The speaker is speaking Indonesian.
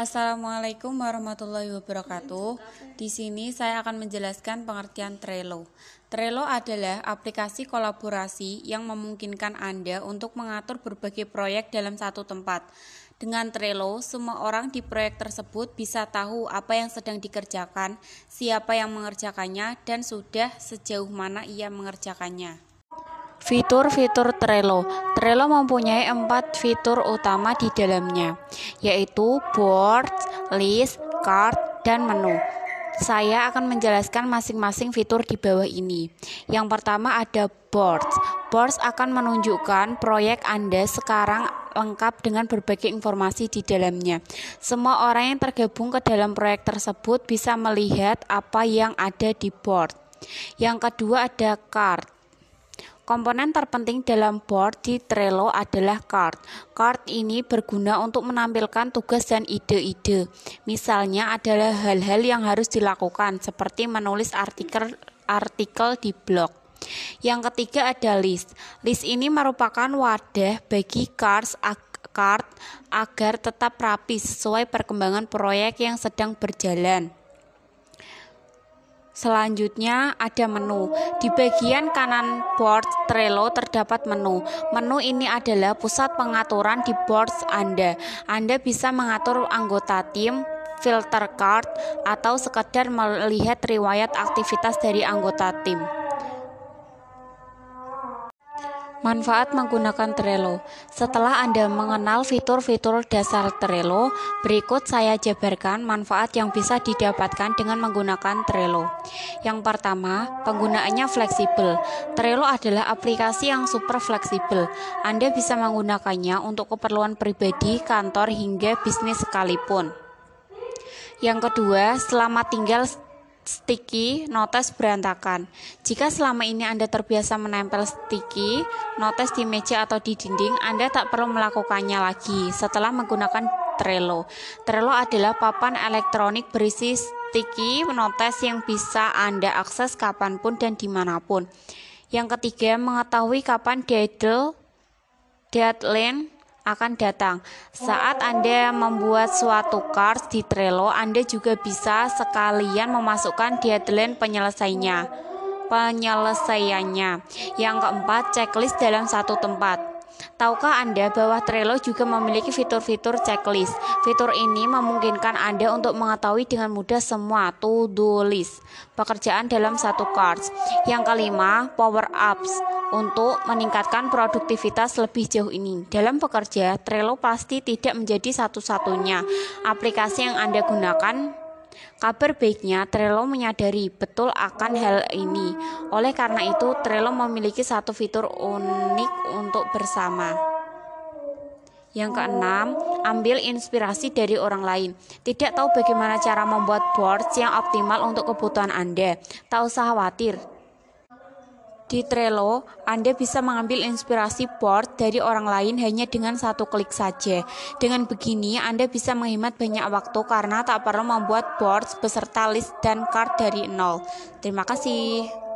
Assalamualaikum warahmatullahi wabarakatuh. Di sini saya akan menjelaskan pengertian Trello. Trello adalah aplikasi kolaborasi yang memungkinkan Anda untuk mengatur berbagai proyek dalam satu tempat. Dengan Trello, semua orang di proyek tersebut bisa tahu apa yang sedang dikerjakan, siapa yang mengerjakannya, dan sudah sejauh mana ia mengerjakannya. Fitur-fitur Trello Trello mempunyai empat fitur utama di dalamnya, yaitu board, list, card, dan menu. Saya akan menjelaskan masing-masing fitur di bawah ini. Yang pertama ada boards. Boards akan menunjukkan proyek Anda sekarang lengkap dengan berbagai informasi di dalamnya. Semua orang yang tergabung ke dalam proyek tersebut bisa melihat apa yang ada di board. Yang kedua ada card. Komponen terpenting dalam board di Trello adalah card. Card ini berguna untuk menampilkan tugas dan ide-ide. Misalnya adalah hal-hal yang harus dilakukan seperti menulis artikel artikel di blog. Yang ketiga ada list. List ini merupakan wadah bagi cards card agar tetap rapi sesuai perkembangan proyek yang sedang berjalan. Selanjutnya ada menu. Di bagian kanan board Trello terdapat menu. Menu ini adalah pusat pengaturan di board Anda. Anda bisa mengatur anggota tim, filter card, atau sekedar melihat riwayat aktivitas dari anggota tim. Manfaat menggunakan Trello. Setelah Anda mengenal fitur-fitur dasar Trello, berikut saya jabarkan manfaat yang bisa didapatkan dengan menggunakan Trello. Yang pertama, penggunaannya fleksibel. Trello adalah aplikasi yang super fleksibel. Anda bisa menggunakannya untuk keperluan pribadi, kantor, hingga bisnis sekalipun. Yang kedua, selama tinggal sticky notes berantakan. Jika selama ini Anda terbiasa menempel sticky notes di meja atau di dinding, Anda tak perlu melakukannya lagi setelah menggunakan Trello. Trello adalah papan elektronik berisi sticky notes yang bisa Anda akses kapan pun dan di mana pun. Yang ketiga, mengetahui kapan deadline akan datang. Saat Anda membuat suatu cards di Trello, Anda juga bisa sekalian memasukkan deadline penyelesaiannya. Penyelesaiannya. Yang keempat, checklist dalam satu tempat. Tahukah Anda bahwa Trello juga memiliki fitur-fitur checklist? Fitur ini memungkinkan Anda untuk mengetahui dengan mudah semua to-do list pekerjaan dalam satu cards. Yang kelima, power ups untuk meningkatkan produktivitas lebih jauh ini. Dalam bekerja, Trello pasti tidak menjadi satu-satunya aplikasi yang Anda gunakan. Kabar baiknya, Trello menyadari betul akan hal ini. Oleh karena itu, Trello memiliki satu fitur unik untuk bersama. Yang keenam, ambil inspirasi dari orang lain. Tidak tahu bagaimana cara membuat boards yang optimal untuk kebutuhan Anda? Tak usah khawatir, di Trello, Anda bisa mengambil inspirasi board dari orang lain hanya dengan satu klik saja. Dengan begini, Anda bisa menghemat banyak waktu karena tak perlu membuat board beserta list dan card dari nol. Terima kasih.